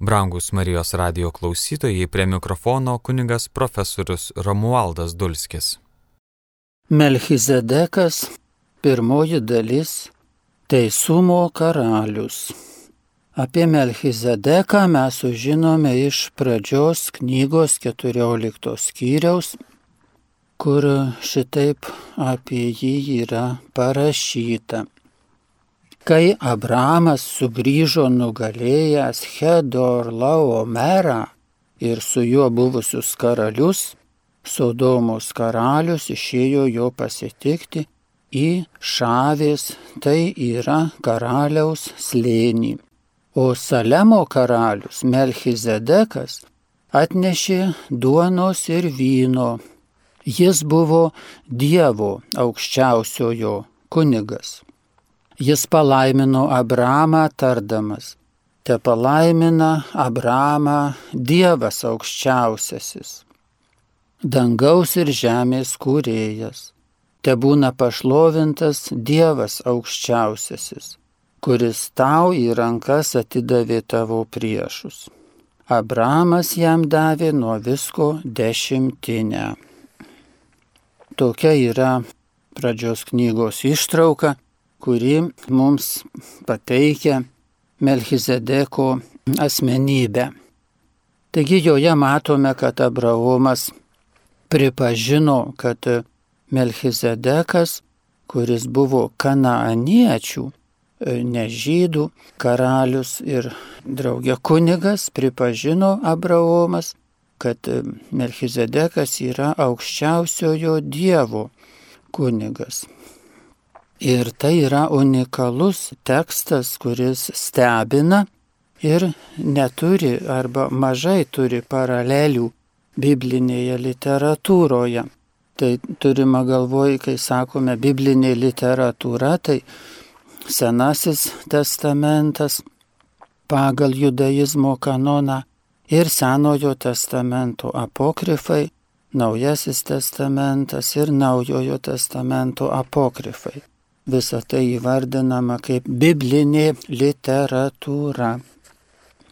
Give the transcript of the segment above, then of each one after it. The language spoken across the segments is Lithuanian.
Brangus Marijos radio klausytojai prie mikrofono kunigas profesorius Romualdas Dulskis. Melchizedekas, pirmoji dalis - Teisumo karalius. Apie Melchizedeką mes sužinome iš pradžios knygos 14 skyriaus, kur šitaip apie jį yra parašyta. Kai Abramas sugrįžo nugalėjęs Hedor Laomerą ir su juo buvusius karalius, Sodomos karalius išėjo jo pasitikti į Šavės, tai yra karaliaus slėnį. O Salemo karalius Melchizedekas atnešė duonos ir vyno. Jis buvo Dievo aukščiausiojo kunigas. Jis palaimino Abramą tardamas. Te palaimina Abramą Dievas aukščiausiasis, dangaus ir žemės kūrėjas. Te būna pašlovintas Dievas aukščiausiasis, kuris tau į rankas atidavė tavo priešus. Abramas jam davė nuo visko dešimtinę. Tokia yra pradžios knygos ištrauka kuri mums pateikia Melchizedeko asmenybę. Taigi joje matome, kad Abraomas pripažino, kad Melchizedekas, kuris buvo kanaaniečių, ne žydų karalius ir draugė kunigas, pripažino Abraomas, kad Melchizedekas yra aukščiausiojo Dievo kunigas. Ir tai yra unikalus tekstas, kuris stebina ir neturi arba mažai turi paralelių biblinėje literatūroje. Tai turima galvoj, kai sakome biblinė literatūra, tai Senasis testamentas pagal judaizmo kanoną ir Senojo testamento apokrifai, Naujasis testamentas ir Naujojo testamento apokrifai. Visa tai įvardinama kaip biblinė literatūra.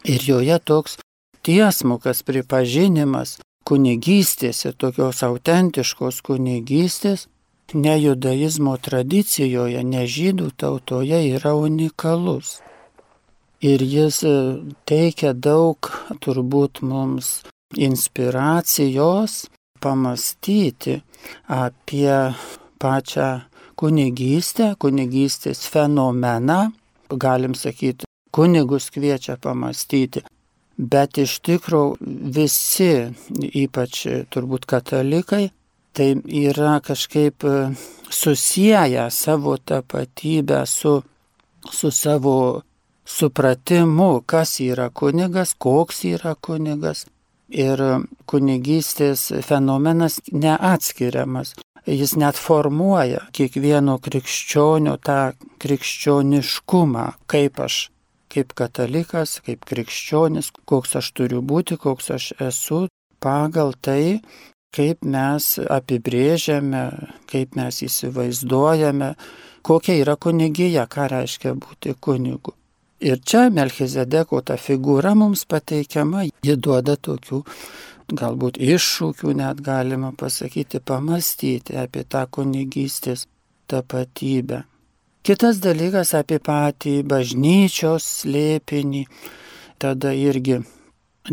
Ir joje toks tiesmukas pripažinimas kunigystės ir tokios autentiškos kunigystės ne judaizmo tradicijoje, ne žydų tautoje yra unikalus. Ir jis e, teikia daug turbūt mums inspiracijos pamastyti apie pačią kunigystę, kunigystės fenomeną, galim sakyti, kunigus kviečia pamastyti. Bet iš tikrųjų visi, ypač turbūt katalikai, tai yra kažkaip susiję savo tapatybę su, su savo supratimu, kas yra kunigas, koks yra kunigas. Ir kunigystės fenomenas neatskiriamas jis net formuoja kiekvieno krikščionio tą krikščioniškumą, kaip aš, kaip katalikas, kaip krikščionis, koks aš turiu būti, koks aš esu, pagal tai, kaip mes apibrėžiame, kaip mes įsivaizduojame, kokia yra kunigija, ką reiškia būti kunigu. Ir čia Melchizedeko ta figūra mums pateikiama, ji duoda tokių galbūt iššūkių net galima pasakyti, pamastyti apie tą kunigystės tapatybę. Kitas dalykas apie patį bažnyčios slėpinį, tada irgi,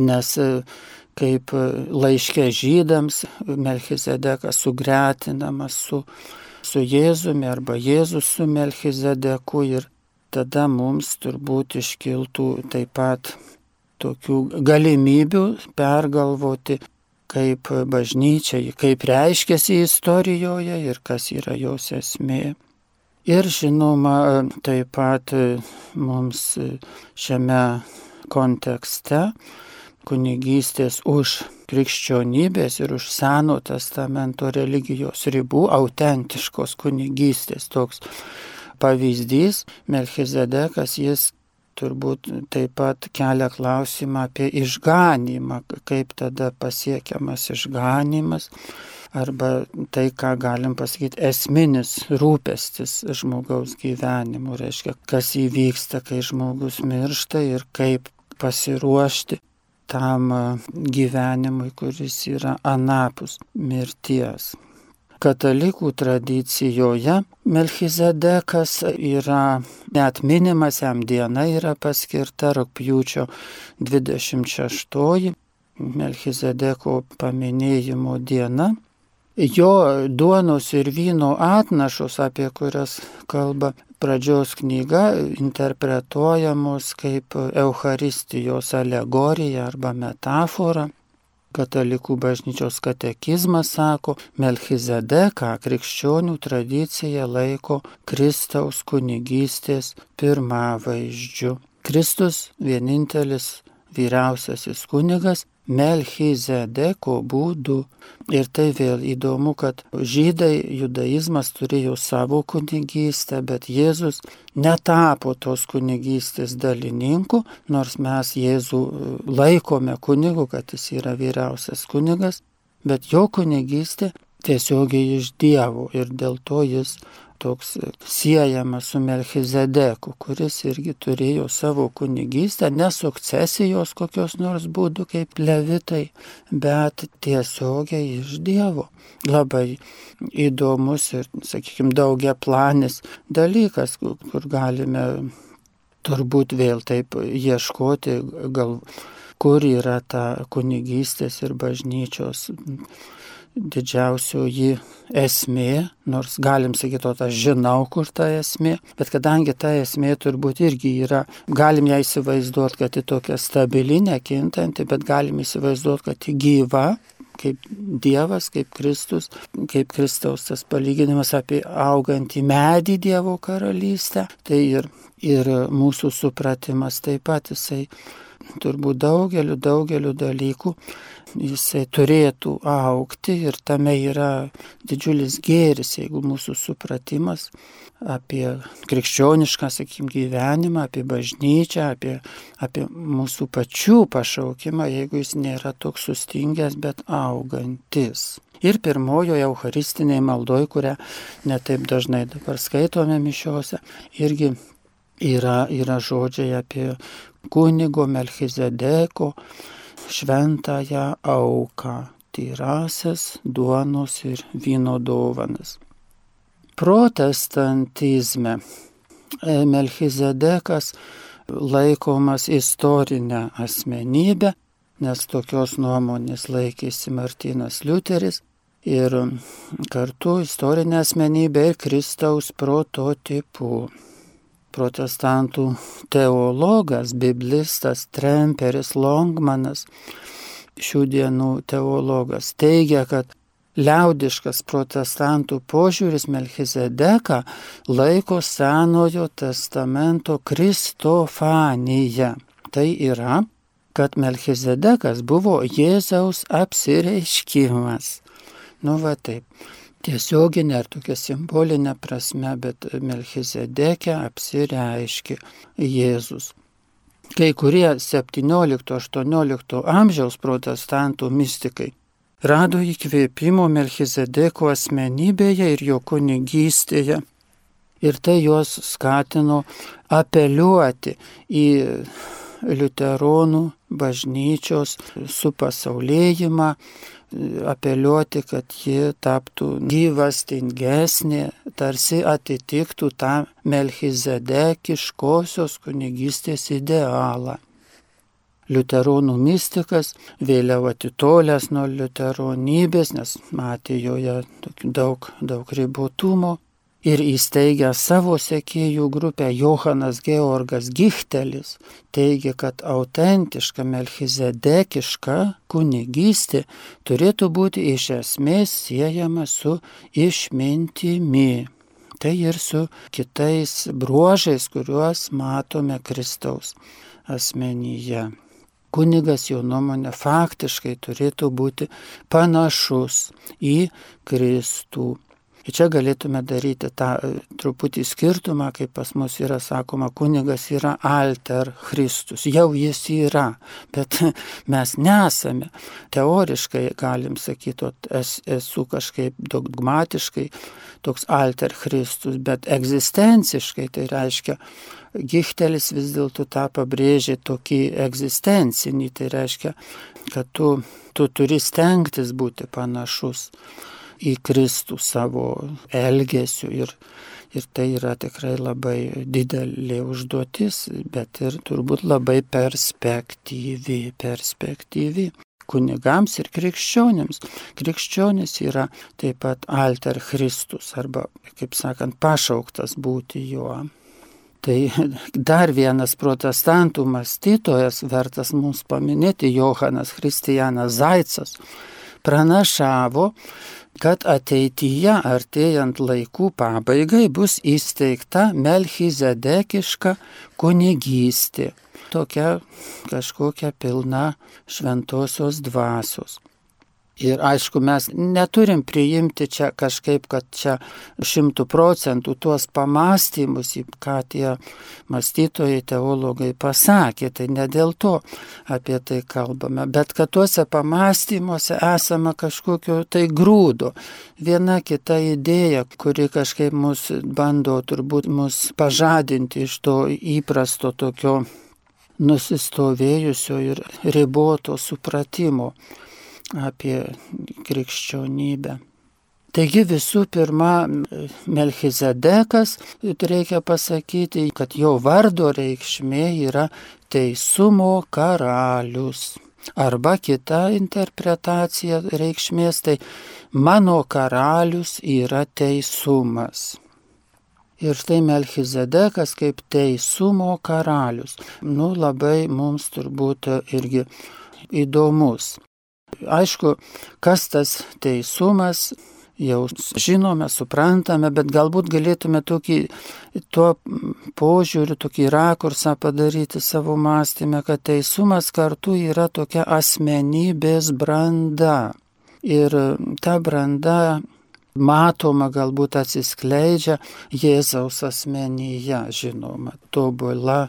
nes e, kaip laiškė žydams Melchizedekas sugretinamas su, su Jėzumi arba Jėzus su Melchizedeku ir tada mums turbūt iškiltų taip pat tokių galimybių pergalvoti, kaip bažnyčia, kaip reiškiasi istorijoje ir kas yra jos esmė. Ir žinoma, taip pat mums šiame kontekste kunigystės už krikščionybės ir už Seno testamento religijos ribų autentiškos kunigystės toks pavyzdys Melchizedekas, jis turbūt taip pat kelia klausimą apie išganimą, kaip tada pasiekiamas išganimas, arba tai, ką galim pasakyti, esminis rūpestis žmogaus gyvenimu, reiškia, kas įvyksta, kai žmogus miršta ir kaip pasiruošti tam gyvenimui, kuris yra anapus mirties. Katalikų tradicijoje Melchizedekas yra net minimas, jam diena yra paskirta rūpjūčio 26 Melchizedeko paminėjimo diena. Jo duonos ir vyno atnašos, apie kurias kalba pradžios knyga, interpretuojamos kaip Euharistijos alegorija arba metafora. Katalikų bažnyčios katekizmas sako, Melchizedeką krikščionių tradicija laiko Kristaus kunigystės pirmavaizdžiu. Kristus vienintelis vyriausiasis kunigas Melchizedeko būdu. Ir tai vėl įdomu, kad žydai, judaizmas turėjo savo kunigystę, bet Jėzus netapo tos kunigystės dalininku, nors mes Jėzų laikome kunigu, kad jis yra vyriausias kunigas, bet jo kunigystė tiesiogiai iš Dievo ir dėl to jis toks siejamas su Melchizedeku, kuris irgi turėjo savo kunigystę, ne sukcesijos kokios nors būdų kaip levitai, bet tiesiogiai iš Dievo. Labai įdomus ir, sakykime, daugia planis dalykas, kur galime turbūt vėl taip ieškoti, gal kur yra ta kunigystės ir bažnyčios didžiausioji esmė, nors galim sakyti, o aš žinau, kur ta esmė, bet kadangi ta esmė turbūt irgi yra, galim ją įsivaizduoti, kad ji tokia stabili, nekintanti, bet galim įsivaizduoti, kad ji gyva, kaip Dievas, kaip Kristus, kaip Kristaus tas palyginimas apie augantį medį Dievo karalystę, tai ir, ir mūsų supratimas taip pat jisai turbūt daugeliu, daugeliu dalykų jisai turėtų aukti ir tame yra didžiulis gėris, jeigu mūsų supratimas apie krikščionišką, sakykim, gyvenimą, apie bažnyčią, apie, apie mūsų pačių pašaukimą, jeigu jis nėra toks sustingęs, bet augantis. Ir pirmojoje eucharistinėje maldoje, kurią netaip dažnai dabar skaitome mišiuose, irgi yra, yra žodžiai apie kunigo Melchizedeko šventąją auką, tyrasias duonos ir vyno dovanas. Protestantizme e, Melchizedekas laikomas istorinę asmenybę, nes tokios nuomonės laikėsi Martinas Liuteris ir kartu istorinė asmenybė ir Kristaus prototipu protestantų teologas, biblistas Tremperis Longmanas, šių dienų teologas, teigia, kad liaudiškas protestantų požiūris Melchizedeką laiko Senojo testamento Kristofanija. Tai yra, kad Melchizedekas buvo Jėzaus apsireiškimas. Nu va taip tiesioginė ar tokia simbolinė prasme, bet Melchizedekė apsireiškia Jėzus. Kai kurie 17-18 amžiaus protestantų mystikai rado įkvėpimo Melchizedeko asmenybėje ir jo kunigystėje. Ir tai juos skatino apeliuoti į liuteronų bažnyčios supasaulėjimą, apeliuoti, kad ji taptų gyvastingesnė, tarsi atitiktų tą melchizedekiškosios kunigystės idealą. Liuteronų mystikas, vėliau atitolęs nuo liuteronybės, nes matė joje daug, daug ribotumo, ir įsteigę savo sekėjų grupę Johanas Georgas Gichtelis teigia, kad autentiška melchizedekiška kunigystė turėtų būti iš esmės siejama su išmintimi. Tai ir su kitais bruožais, kuriuos matome Kristaus asmenyje. Kunigas jo nuomonė faktiškai turėtų būti panašus į Kristų Ir čia galėtume daryti tą e, truputį skirtumą, kaip pas mus yra sakoma, kunigas yra alter Kristus, jau jis yra, bet mes nesame. Teoriškai galim sakyti, es, esu kažkaip dogmatiškai toks alter Kristus, bet egzistenciškai tai reiškia, Gichtelis vis dėlto tą pabrėžė tokį egzistencinį, tai reiškia, kad tu, tu turi stengtis būti panašus į Kristų savo elgesiu ir, ir tai yra tikrai labai didelė užduotis, bet ir turbūt labai perspektyvi, perspektyvi kunigams ir krikščionėms. Krikščionis yra taip pat alter Kristus arba, kaip sakant, pašauktas būti juo. Tai dar vienas protestantų mąstytojas, vertas mums paminėti, Johanas Kristijanas Zaicas, pranašavo, kad ateityje, artėjant laikų pabaigai, bus įsteigta Melchizedekiška kunigystė, tokia kažkokia pilna šventosios dvasios. Ir aišku, mes neturim priimti čia kažkaip, kad čia šimtų procentų tuos pamastymus, ką tie mąstytojai, teologai pasakė, tai ne dėl to apie tai kalbame, bet kad tuose pamastymuose esama kažkokio tai grūdo. Viena kita idėja, kuri kažkaip mus bando turbūt mus pažadinti iš to įprasto tokio nusistovėjusio ir riboto supratimo apie krikščionybę. Taigi visų pirma, Melchizedekas, reikia pasakyti, kad jo vardo reikšmė yra teisumo karalius. Arba kita interpretacija reikšmės, tai mano karalius yra teisumas. Ir štai Melchizedekas kaip teisumo karalius. Nu, labai mums turbūt irgi įdomus. Aišku, kas tas teisumas, jau žinome, suprantame, bet galbūt galėtume tokį tuo požiūriu, tokį rakursą padaryti savo mąstymę, kad teisumas kartu yra tokia asmenybės branda. Ir ta branda matoma, galbūt atsiskleidžia Jėzaus asmenyje, žinoma, tobula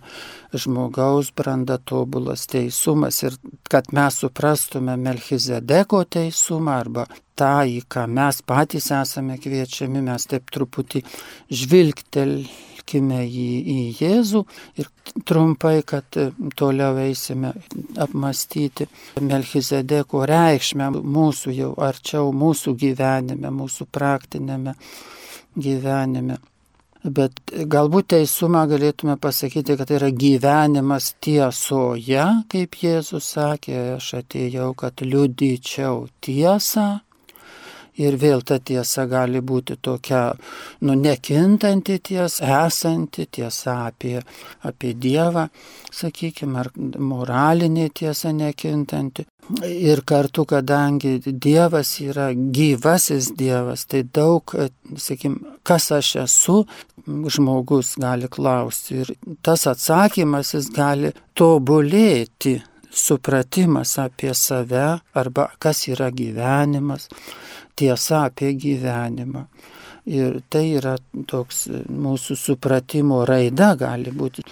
žmogaus branda, tobulas teisumas ir kad mes suprastume Melchizedeko teisumą arba tą, į ką mes patys esame kviečiami, mes taip truputį žvilgtelėtume Pažvelkime į, į Jėzų ir trumpai, kad toliau eisime apmastyti Melchizedeko reikšmę mūsų jau arčiau, mūsų gyvenime, mūsų praktinėme gyvenime. Bet galbūt teisumą galėtume pasakyti, kad tai yra gyvenimas tiesoje, kaip Jėzus sakė, aš atėjau, kad liudyčiau tiesą Ir vėl ta tiesa gali būti tokia, nu, nekintanti tiesa, esanti tiesa apie, apie Dievą, sakykime, ar moralinė tiesa nekintanti. Ir kartu, kadangi Dievas yra gyvasis Dievas, tai daug, sakykime, kas aš esu, žmogus gali klausti. Ir tas atsakymas jis gali tobulėti supratimas apie save arba kas yra gyvenimas, tiesa apie gyvenimą. Ir tai yra toks mūsų supratimo raida gali būti.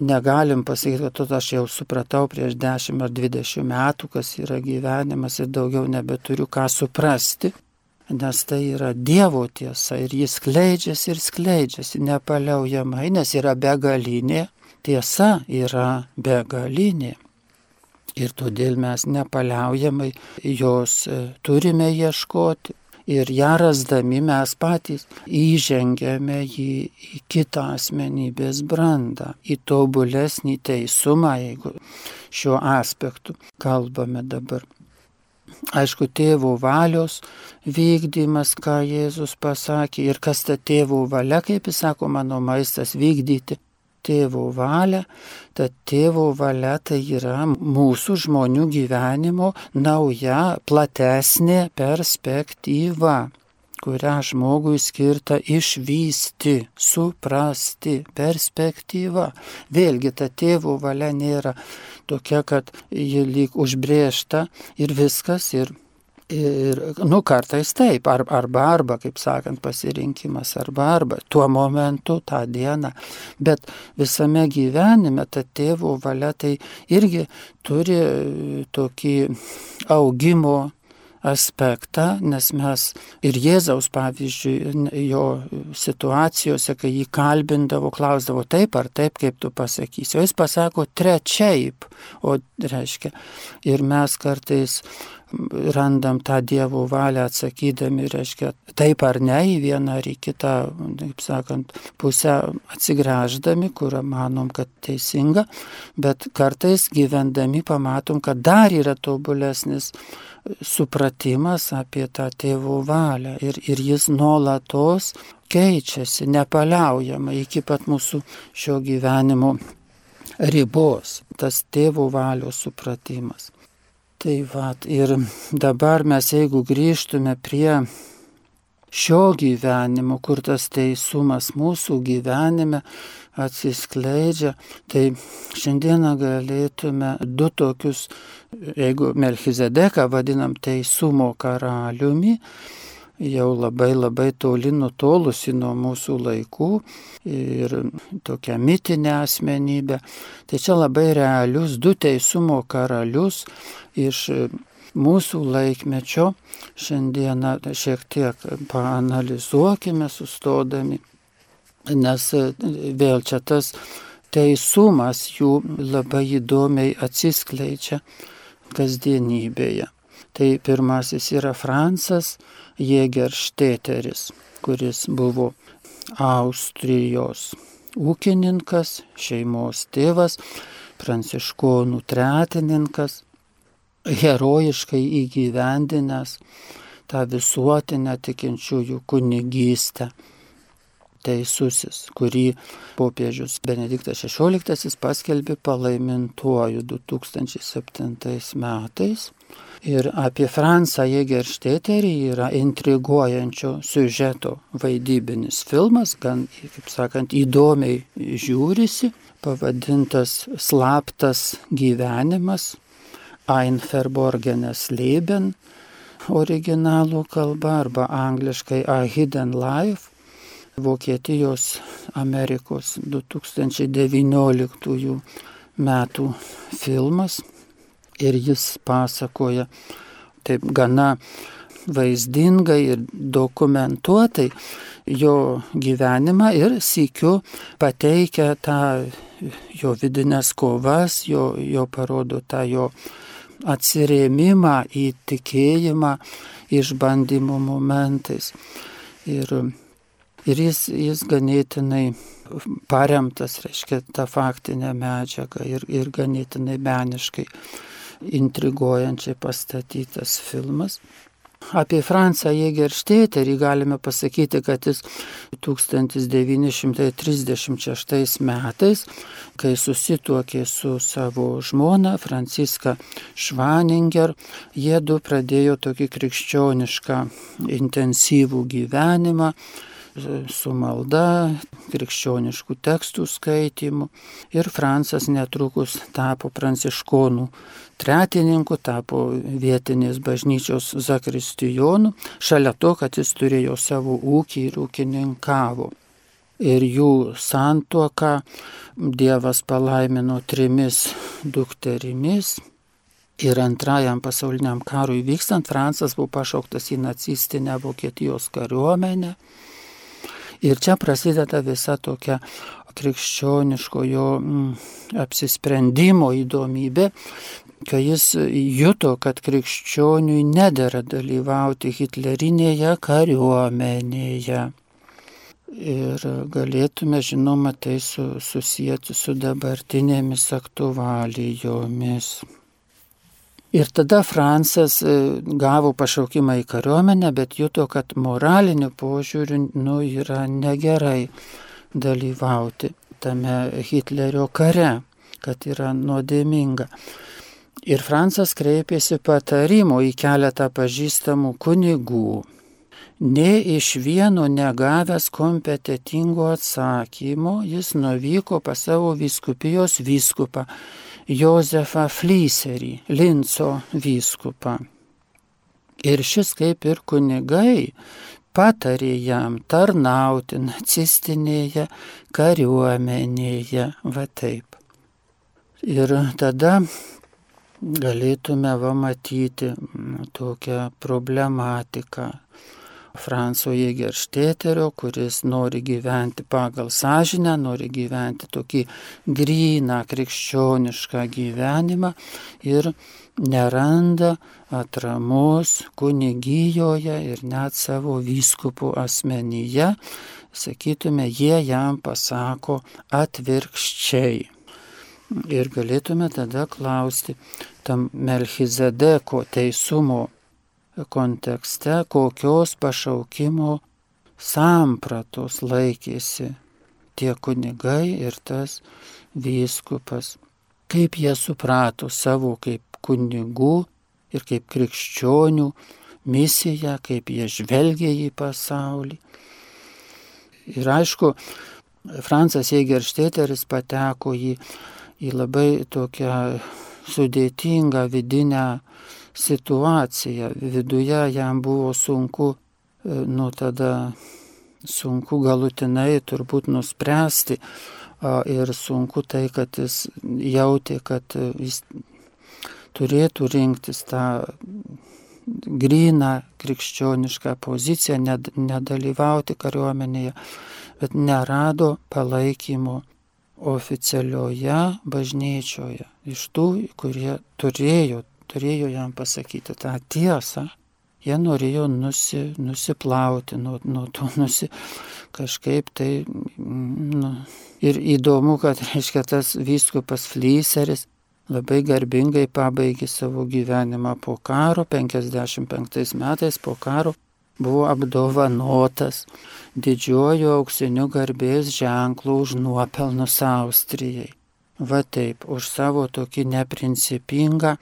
Negalim pasakyti, kad aš jau supratau prieš 10 ar 20 metų, kas yra gyvenimas ir daugiau nebeturiu ką suprasti. Nes tai yra Dievo tiesa ir jis skleidžiasi ir skleidžiasi nepaliaujamai, nes yra begalinė. Tiesa yra begalinė. Ir todėl mes nepaliaujamai jos e, turime ieškoti. Ir ją rasdami mes patys įžengėme į, į kitą asmenybės brandą, į tobulesnį teisumą, jeigu šiuo aspektu kalbame dabar. Aišku, tėvų valios vykdymas, ką Jėzus pasakė, ir kas ta tėvų valia, kaip jis sako, mano maistas vykdyti tėvo valią, tad tėvo valia tai yra mūsų žmonių gyvenimo nauja, platesnė perspektyva kurią žmogui skirta išvysti, suprasti, perspektyva. Vėlgi ta tėvo valia nėra tokia, kad ji lyg užbrėžta ir viskas, ir Ir, nu, kartais taip, arba, arba, arba, kaip sakant, pasirinkimas, arba, arba, tuo momentu, tą dieną. Bet visame gyvenime ta tėvų valia tai irgi turi tokį augimo aspektą, nes mes ir Jėzaus, pavyzdžiui, jo situacijose, kai jį kalbindavo, klausdavo taip ar taip, kaip tu pasakysi. O jis pasako trečiaip, o reiškia, ir mes kartais randam tą Dievo valią atsakydami, reiškia, taip ar ne, į vieną ar į kitą, kaip sakant, pusę atsigręždami, kur manom, kad teisinga, bet kartais gyvendami pamatom, kad dar yra tobulesnis supratimas apie tą tėvų valią ir, ir jis nuolatos keičiasi nepaliaujamai iki pat mūsų šio gyvenimo ribos, tas tėvų valios supratimas. Tai va, ir dabar mes jeigu grįžtume prie šio gyvenimo, kur tas teisumas mūsų gyvenime atsiskleidžia, tai šiandieną galėtume du tokius Jeigu Melchizedeką vadinam teisumo karaliumi, jau labai labai toli nutolusi nuo mūsų laikų ir tokia mitinė asmenybė. Tai čia labai realius du teisumo karalius iš mūsų laikmečio. Šiandieną šiek tiek paanalizuokime sustodami, nes vėl čia tas teisumas jų labai įdomiai atsiskleidžia kasdienybėje. Tai pirmasis yra Francas Jėgeršteteris, kuris buvo Austrijos ūkininkas, šeimos tėvas, pranciškonų tretininkas, herojiškai įgyvendinęs tą visuotinę tikinčiųjų kunigystę teisusis, kurį popiežius Benediktas XVI paskelbė palaimintuoju 2007 metais. Ir apie Fransą Jėgeršteterį yra intriguojančio siužeto vaidybinis filmas, gan, kaip sakant, įdomiai žiūrisi, pavadintas Slaptas gyvenimas, Einferborgenes Leben, originalų kalba arba angliškai A Hidden Life. Vokietijos Amerikos 2019 metų filmas ir jis pasakoja taip gana vaizdingai ir dokumentuotai jo gyvenimą ir sikiu pateikia tą jo vidinės kovas, jo, jo parodo tą jo atsirėmimą į tikėjimą išbandymų momentais. Ir Ir jis, jis ganėtinai paremtas, reiškia, tą faktinę medžiagą ir, ir ganėtinai meniškai intriguojančiai pastatytas filmas. Apie Fransą Jėgerštėterį galime pasakyti, kad jis 1936 metais, kai susituokė su savo žmona Franciska Švaninger, jie du pradėjo tokį krikščionišką intensyvų gyvenimą su malda, krikščioniškų tekstų skaitimu. Ir Francas netrukus tapo pranciškonų tretininku, tapo vietinės bažnyčios zakristijonu, šalia to, kad jis turėjo savo ūkį ir ūkininkavo. Ir jų santuoką Dievas palaimino trimis dukterimis. Ir antrajam pasauliniam karui vykstant, Francas buvo pašauktas į nacistinę Vokietijos kariuomenę. Ir čia prasideda visa tokia krikščioniškojo mm, apsisprendimo įdomybė, kai jis juto, kad krikščioniui nedėra dalyvauti hitlerinėje kariuomenėje. Ir galėtume, žinoma, tai su, susijęti su dabartinėmis aktualijomis. Ir tada Francas e, gavo pašaukimą į kariuomenę, bet juto, kad moraliniu požiūriu nu, yra negerai dalyvauti tame Hitlerio kare, kad yra nuodėminga. Ir Francas kreipėsi patarimo į keletą pažįstamų kunigų. Ne iš vieno negavęs kompetitingo atsakymo, jis nuvyko pas savo viskupijos vyskupą Jozefą Flyserį, Linco vyskupą. Ir šis kaip ir kunigai patarė jam tarnauti nacistinėje kariuomenėje, va taip. Ir tada galėtume va matyti tokią problematiką. Franco Jėgerštėterio, kuris nori gyventi pagal sąžinę, nori gyventi tokį gryną krikščionišką gyvenimą ir neranda atramos kunigijoje ir net savo vyskupų asmenyje, sakytume, jie jam pasako atvirkščiai. Ir galėtume tada klausti tam Melchizedeko teisumo kontekste, kokios pašaukimo sampratos laikėsi tie kunigai ir tas vyskupas. Kaip jie suprato savo kaip kunigų ir kaip krikščionių misiją, kaip jie žvelgia į pasaulį. Ir aišku, Francas Eigerštėteris pateko į, į labai tokią sudėtingą vidinę situaciją. Viduje jam buvo sunku, e, nu tada sunku galutinai turbūt nuspręsti ir sunku tai, kad jis jautė, kad jis turėtų rinktis tą gryną krikščionišką poziciją, nedalyvauti kariuomenėje, bet nerado palaikymo oficialioje bažnyčioje iš tų, kurie turėjo, turėjo jam pasakyti tą tiesą. Jie norėjo nusi, nusiplauti nuo, nuo to, nusi, kažkaip tai. Nu, ir įdomu, kad, reiškia, tas vyskupas Flyseris labai garbingai pabaigė savo gyvenimą po karo, 55 metais po karo buvo apdovanotas didžiuoju auksiniu garbės ženklu už nuopelnus Austrijai. Va taip, už savo tokį neprincipingą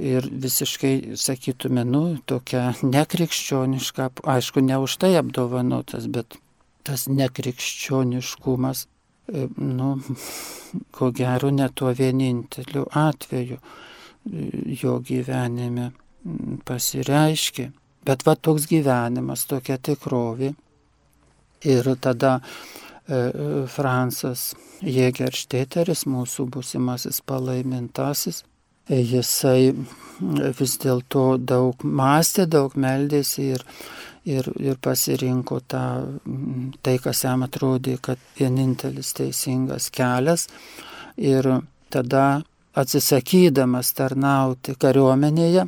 ir visiškai, sakytume, nu, tokią nekrikščionišką, aišku, ne už tai apdovanotas, bet tas nekrikščioniškumas E, nu, ko gero, ne tuo vieninteliu atveju e, jo gyvenime pasireiškia. Bet va toks gyvenimas, tokia tikrovė. Ir tada e, Fransas Jėgerštėteris, mūsų būsimasis palaimintasis, jisai vis dėlto daug mąstė, daug meldėsi ir ir, ir pasirinko tą, tai, kas jam atrodė, kad vienintelis teisingas kelias. Ir tada atsisakydamas tarnauti kariuomenėje,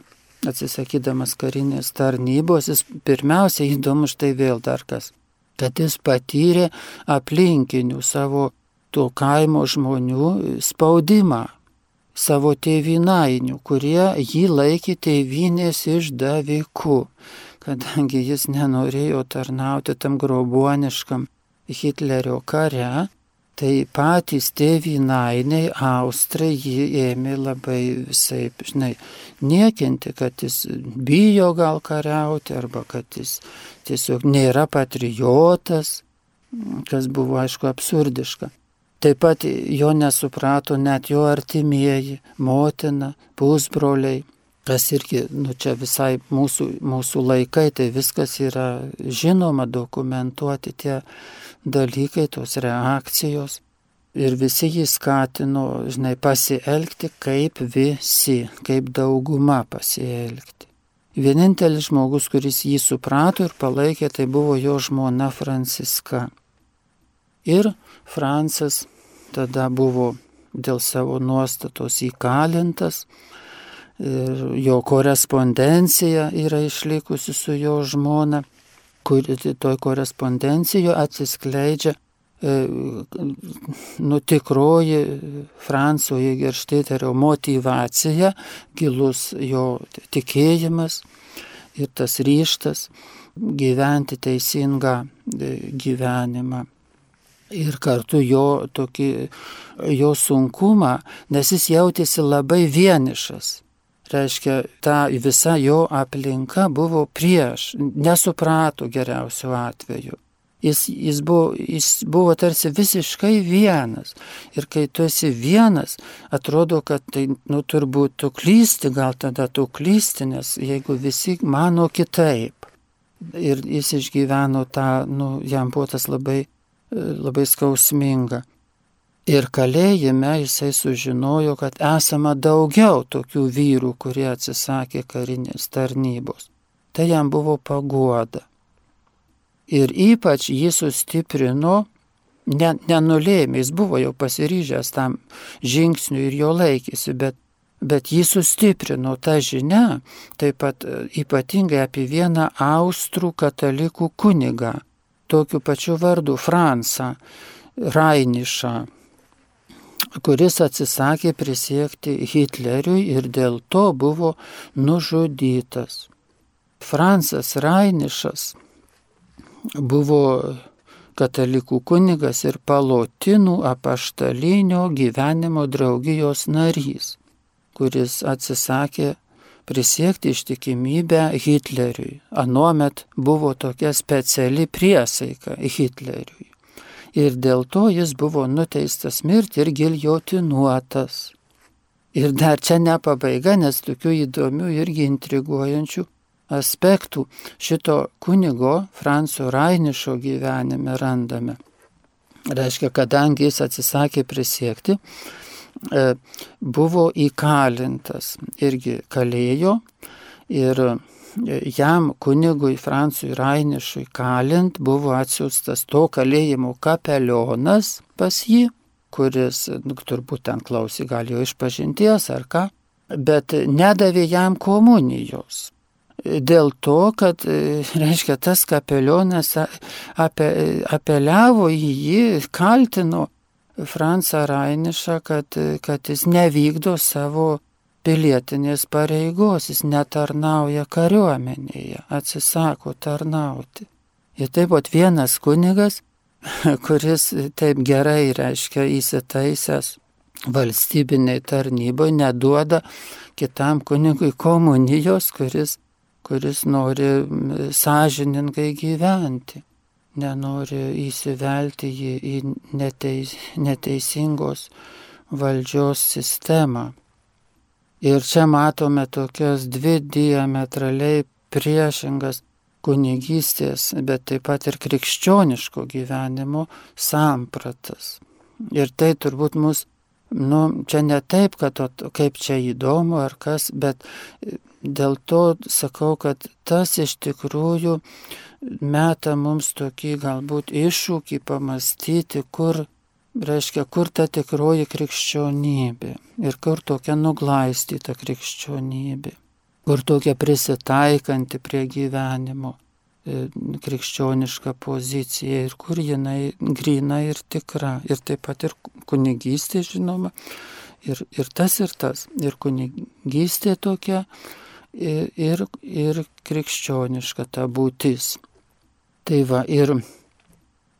atsisakydamas karinės tarnybos, jis pirmiausia įdomu štai vėl dar kas, kad jis patyrė aplinkinių savo to kaimo žmonių spaudimą, savo tėvinainių, kurie jį laikė tėvinės išdaviku kadangi jis nenorėjo tarnauti tam grobuoniškam Hitlerio kare, tai patys tėvynainiai, austrai, jį ėmė labai visai, žinai, niekinti, kad jis bijo gal kariauti arba kad jis tiesiog nėra patriotas, kas buvo aišku absurdiška. Taip pat jo nesuprato net jo artimieji, motina, pusbroliai, kas irgi, nu čia visai mūsų, mūsų laikai, tai viskas yra žinoma, dokumentuoti tie dalykai, tos reakcijos. Ir visi jį skatino, žinai, pasielgti kaip visi, kaip dauguma pasielgti. Vienintelis žmogus, kuris jį suprato ir palaikė, tai buvo jo žmona Franciska. Ir Francas tada buvo dėl savo nuostatos įkalintas, ir jo korespondencija yra išlikusi su jo žmona, kur toj korespondencijoje atsiskleidžia e, nu, tikroji Franco Jėgerštėterio motivacija, gilus jo tikėjimas ir tas ryštas gyventi teisingą e, gyvenimą. Ir kartu jo, tokį, jo sunkumą, nes jis jautėsi labai vienišas reiškia, ta visa jo aplinka buvo prieš, nesuprato geriausiu atveju. Jis, jis, buvo, jis buvo tarsi visiškai vienas. Ir kai tu esi vienas, atrodo, kad tai, nu, turbūt tu klysti, gal tada tu klysti, nes jeigu visi mano kitaip. Ir jis išgyveno tą, nu, jam buvo tas labai, labai skausminga. Ir kalėjime jisai sužinojo, kad esama daugiau tokių vyrų, kurie atsisakė karinės tarnybos. Tai jam buvo paguoda. Ir ypač jį sustiprino, ne, nenulėmė, jis buvo jau pasiryžęs tam žingsniui ir jo laikėsi, bet, bet jį sustiprino ta žinia, taip pat e, ypatingai apie vieną austrų katalikų kunigą, tokiu pačiu vardu Fransą Rainišą, kuris atsisakė prisiekti Hitleriui ir dėl to buvo nužudytas. Fransas Rainišas buvo katalikų kunigas ir palotinų apaštalinio gyvenimo draugijos narys, kuris atsisakė prisiekti ištikimybę Hitleriui. Anuomet buvo tokia speciali priesaika Hitleriui. Ir dėl to jis buvo nuteistas mirti ir giljotinuotas. Ir dar čia ne pabaiga, nes tokių įdomių irgi intriguojančių aspektų šito kunigo Franco Rainišo gyvenime randame. Reiškia, kadangi jis atsisakė prisiekti, buvo įkalintas, irgi kalėjo ir e, jam kunigui Francui Rainišui kalint buvo atsiųstas to kalėjimo kapelionas pas jį, kuris nu, turbūt ten klausė gal jo išpažinties ar ką, bet nedavė jam komunijos. Dėl to, kad, e, reiškia, tas kapelionas apeliavo į jį, kaltino Fransą Rainišą, kad, kad jis nevykdo savo pilietinės pareigos, jis netarnauja kariuomenėje, atsisako tarnauti. Ir taip pat vienas kunigas, kuris taip gerai, reiškia, įsitaisęs valstybiniai tarnyboje, neduoda kitam kunigui komunijos, kuris kuris nori sąžiningai gyventi, nenori įsivelti į neteis, neteisingos valdžios sistemą. Ir čia matome tokias dvi diametraliai priešingas kunigystės, bet taip pat ir krikščioniško gyvenimo sampratas. Ir tai turbūt mus, nu, čia ne taip, kad o, kaip čia įdomu ar kas, bet Dėl to sakau, kad tas iš tikrųjų meta mums tokį galbūt iššūkį pamastyti, kur, reiškia, kur ta tikroji krikščionybė ir kur tokia nuglaistyta krikščionybė, kur tokia prisitaikanti prie gyvenimo e, krikščioniška pozicija ir kur jinai grina ir tikra. Ir taip pat ir kunigystė, žinoma, ir, ir tas ir tas. Ir kunigystė tokia ir, ir krikščioniška ta būtis. Tai va, ir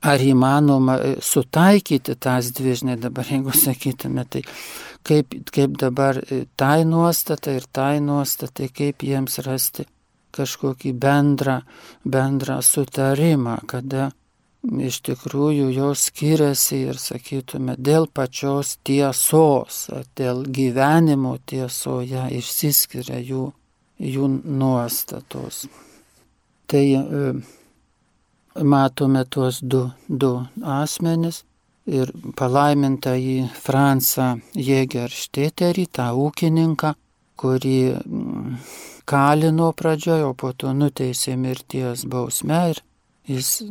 ar įmanoma e, sutaikyti tas dvi, žinai, dabar jeigu sakytume, tai kaip, kaip dabar e, tai nuostata ir tai nuostata, kaip jiems rasti kažkokį bendrą, bendrą sutarimą, kada iš tikrųjų jos skiriasi ir sakytume dėl pačios tiesos, dėl gyvenimo tiesoje išsiskiria jų jų nuostatos. Tai e, matome tuos du, du asmenis ir palaimintą į Fransą Jėgeršteterį, tą ūkininką, kurį mm, kalino pradžioje, o po to nuteisė mirties bausmę ir jis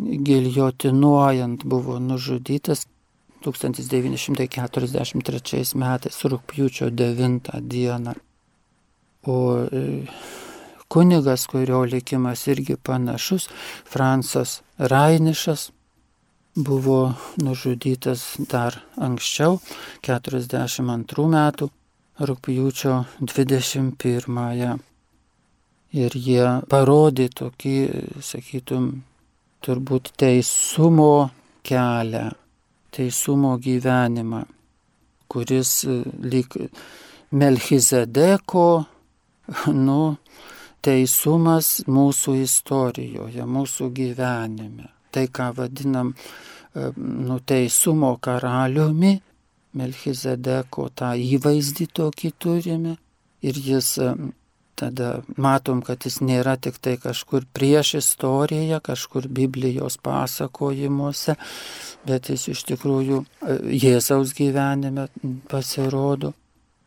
giljotinuojant buvo nužudytas 1943 metais rūpjūčio 9 dieną. O e, kunigas, kurio likimas irgi panašus, Fransas Rainišas, buvo nužudytas dar anksčiau, 42 metų, rūpjūčio 21-ąją. Ir jie parodė tokį, sakytum, turbūt teisumo kelią, teisumo gyvenimą, kuris lyg Melchizedeko nu, teisumas mūsų istorijoje, mūsų gyvenime. tai, ką vadinam e, nuteisumo karaliumi, Melchizedeko tą įvaizdį tokį turime ir jis e, tada matom, kad jis nėra tik tai kažkur prieš istoriją, kažkur Biblijos pasakojimuose, bet jis iš tikrųjų e, Jėzaus gyvenime pasirodo.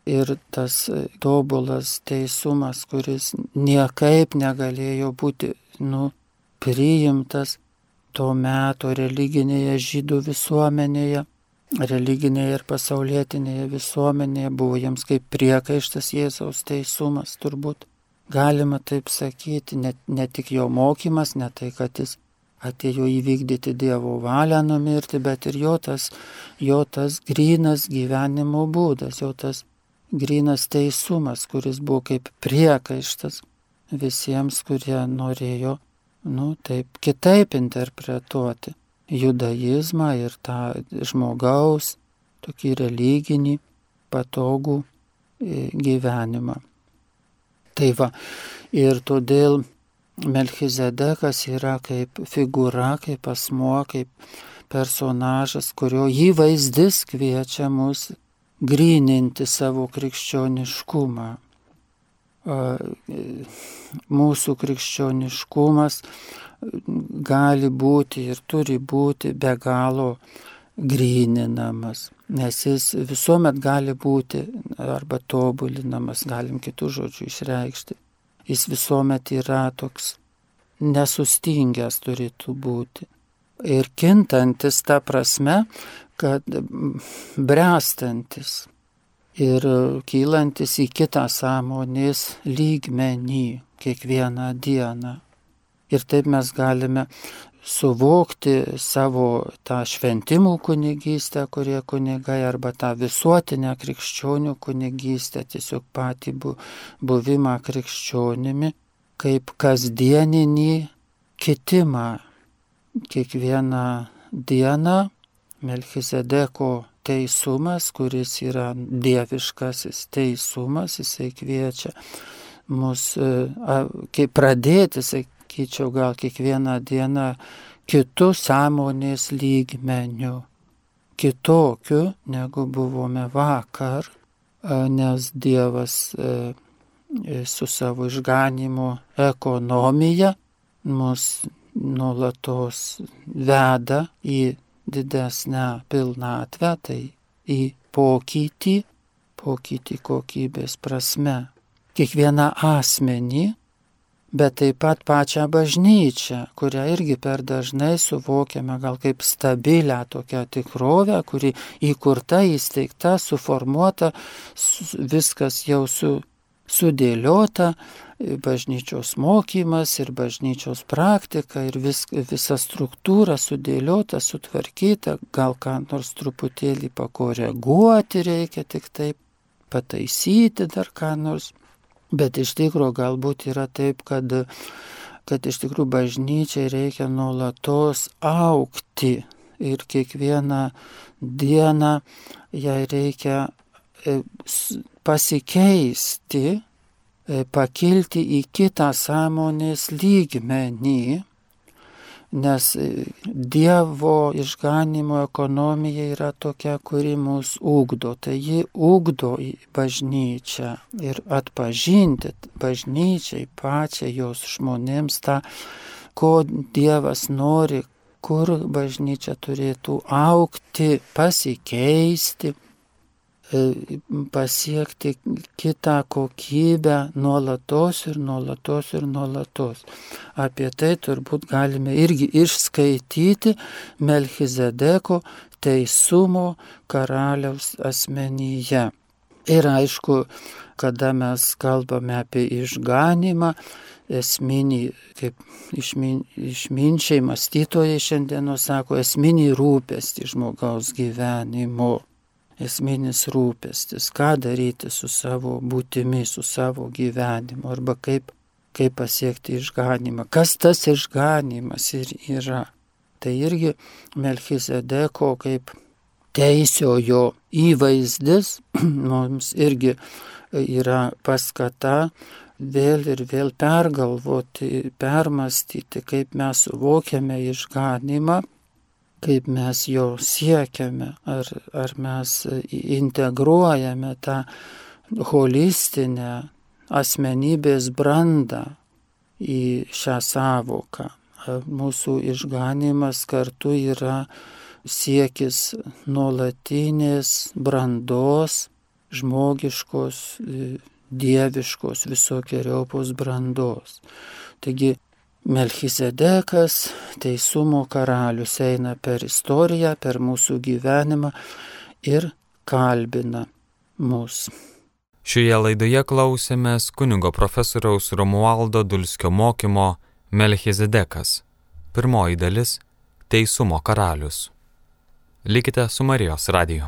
Ir tas tobulas teisumas, kuris niekaip negalėjo būti nu, priimtas to meto religinėje žydų visuomenėje, religinėje ir pasaulietinėje visuomenėje buvo jiems kaip priekaištas Jėzaus teisumas, turbūt. Galima taip sakyti, ne, ne tik jo mokymas, ne tai, kad jis atėjo įvykdyti Dievo valią numirti, bet ir jo tas, jo tas grynas gyvenimo būdas, jo tas grynas teisumas, kuris buvo kaip priekaištas visiems, kurie norėjo, nu, taip kitaip interpretuoti judaizmą ir tą žmogaus tokį religinį patogų e, gyvenimą. Tai va, ir todėl Melchizedekas yra kaip figūra, kaip asmuo, kaip personažas, kurio įvaizdis kviečia mus gryninti savo krikščioniškumą. Mūsų krikščioniškumas gali būti ir turi būti be galo gryninamas, nes jis visuomet gali būti arba tobulinamas, galim kitų žodžių išreikšti. Jis visuomet yra toks nesustingęs turėtų būti. Ir kintantis ta prasme, kad brestantis ir kylantis į kitą sąmonės lygmenį kiekvieną dieną. Ir taip mes galime suvokti savo tą šventimų kunigystę, kurie kunigai, arba tą visuotinę krikščionių kunigystę, tiesiog patį buvimą krikščionimi, kaip kasdieninį kitimą. Kiekvieną dieną Melchizedeko teisumas, kuris yra dieviškasis teisumas, jisai kviečia mus, kaip pradėti, sakyčiau, gal kiekvieną dieną kitų sąmonės lygmenių, kitokiu negu buvome vakar, nes Dievas e, su savo išganimu ekonomija mus nuolatos veda į didesnę pilnatvę, tai į pokytį, pokytį kokybės prasme. Kiekvieną asmenį bet taip pat pačią bažnyčią, kurią irgi per dažnai suvokiame gal kaip stabilę tokią tikrovę, kuri įkurta, įsteigta, suformuota, viskas jau su, sudėliota, bažnyčios mokymas ir bažnyčios praktika ir vis, visa struktūra sudėliota, sutvarkyta, gal ką nors truputėlį pakoreguoti reikia tik taip, pataisyti dar ką nors. Bet iš tikrųjų galbūt yra taip, kad, kad iš tikrųjų bažnyčiai reikia nuolatos aukti ir kiekvieną dieną jai reikia e, pasikeisti, e, pakilti į kitą sąmonės lygmenį nes e, Dievo išganimo ekonomija yra tokia, kuri mus ugdo. Tai ji ugdo į bažnyčią ir atpažinti bažnyčiai pačią jos žmonėms tą, ko Dievas nori, kur bažnyčia turėtų aukti, pasikeisti, pasiekti kitą kokybę nuolatos ir nuolatos ir nuolatos. Apie tai turbūt galime irgi išskaityti Melchizedeko teisumo karaliaus asmenyje. Ir aišku, kada mes kalbame apie išganimą, esminį, kaip išmin, išminčiai mąstytojai šiandienos sako, esminį rūpestį žmogaus gyvenimo esminis rūpestis, ką daryti su savo būtimi, su savo gyvenimu, arba kaip, kaip pasiekti išganimą. Kas tas išganimas ir yra. Tai irgi Melchizedeko kaip teisiojo įvaizdis mums irgi yra paskata vėl ir vėl pergalvoti, permastyti, kaip mes suvokiame išganimą, kaip mes jo siekiame, ar, ar mes integruojame tą holistinę asmenybės brandą į šią savoką. Mūsų išganimas kartu yra siekis nuolatinės brandos, žmogiškos, dieviškos, visokiojopos brandos. Taigi Melchisedekas, teisumo karalius, eina per istoriją, per mūsų gyvenimą ir kalbina mus. Šioje laidoje klausėmės kunigo profesoriaus Romualdo Dulskio mokymo Melchisedekas. Pirmoji dalis - Teisumo karalius. Likite su Marijos radiju.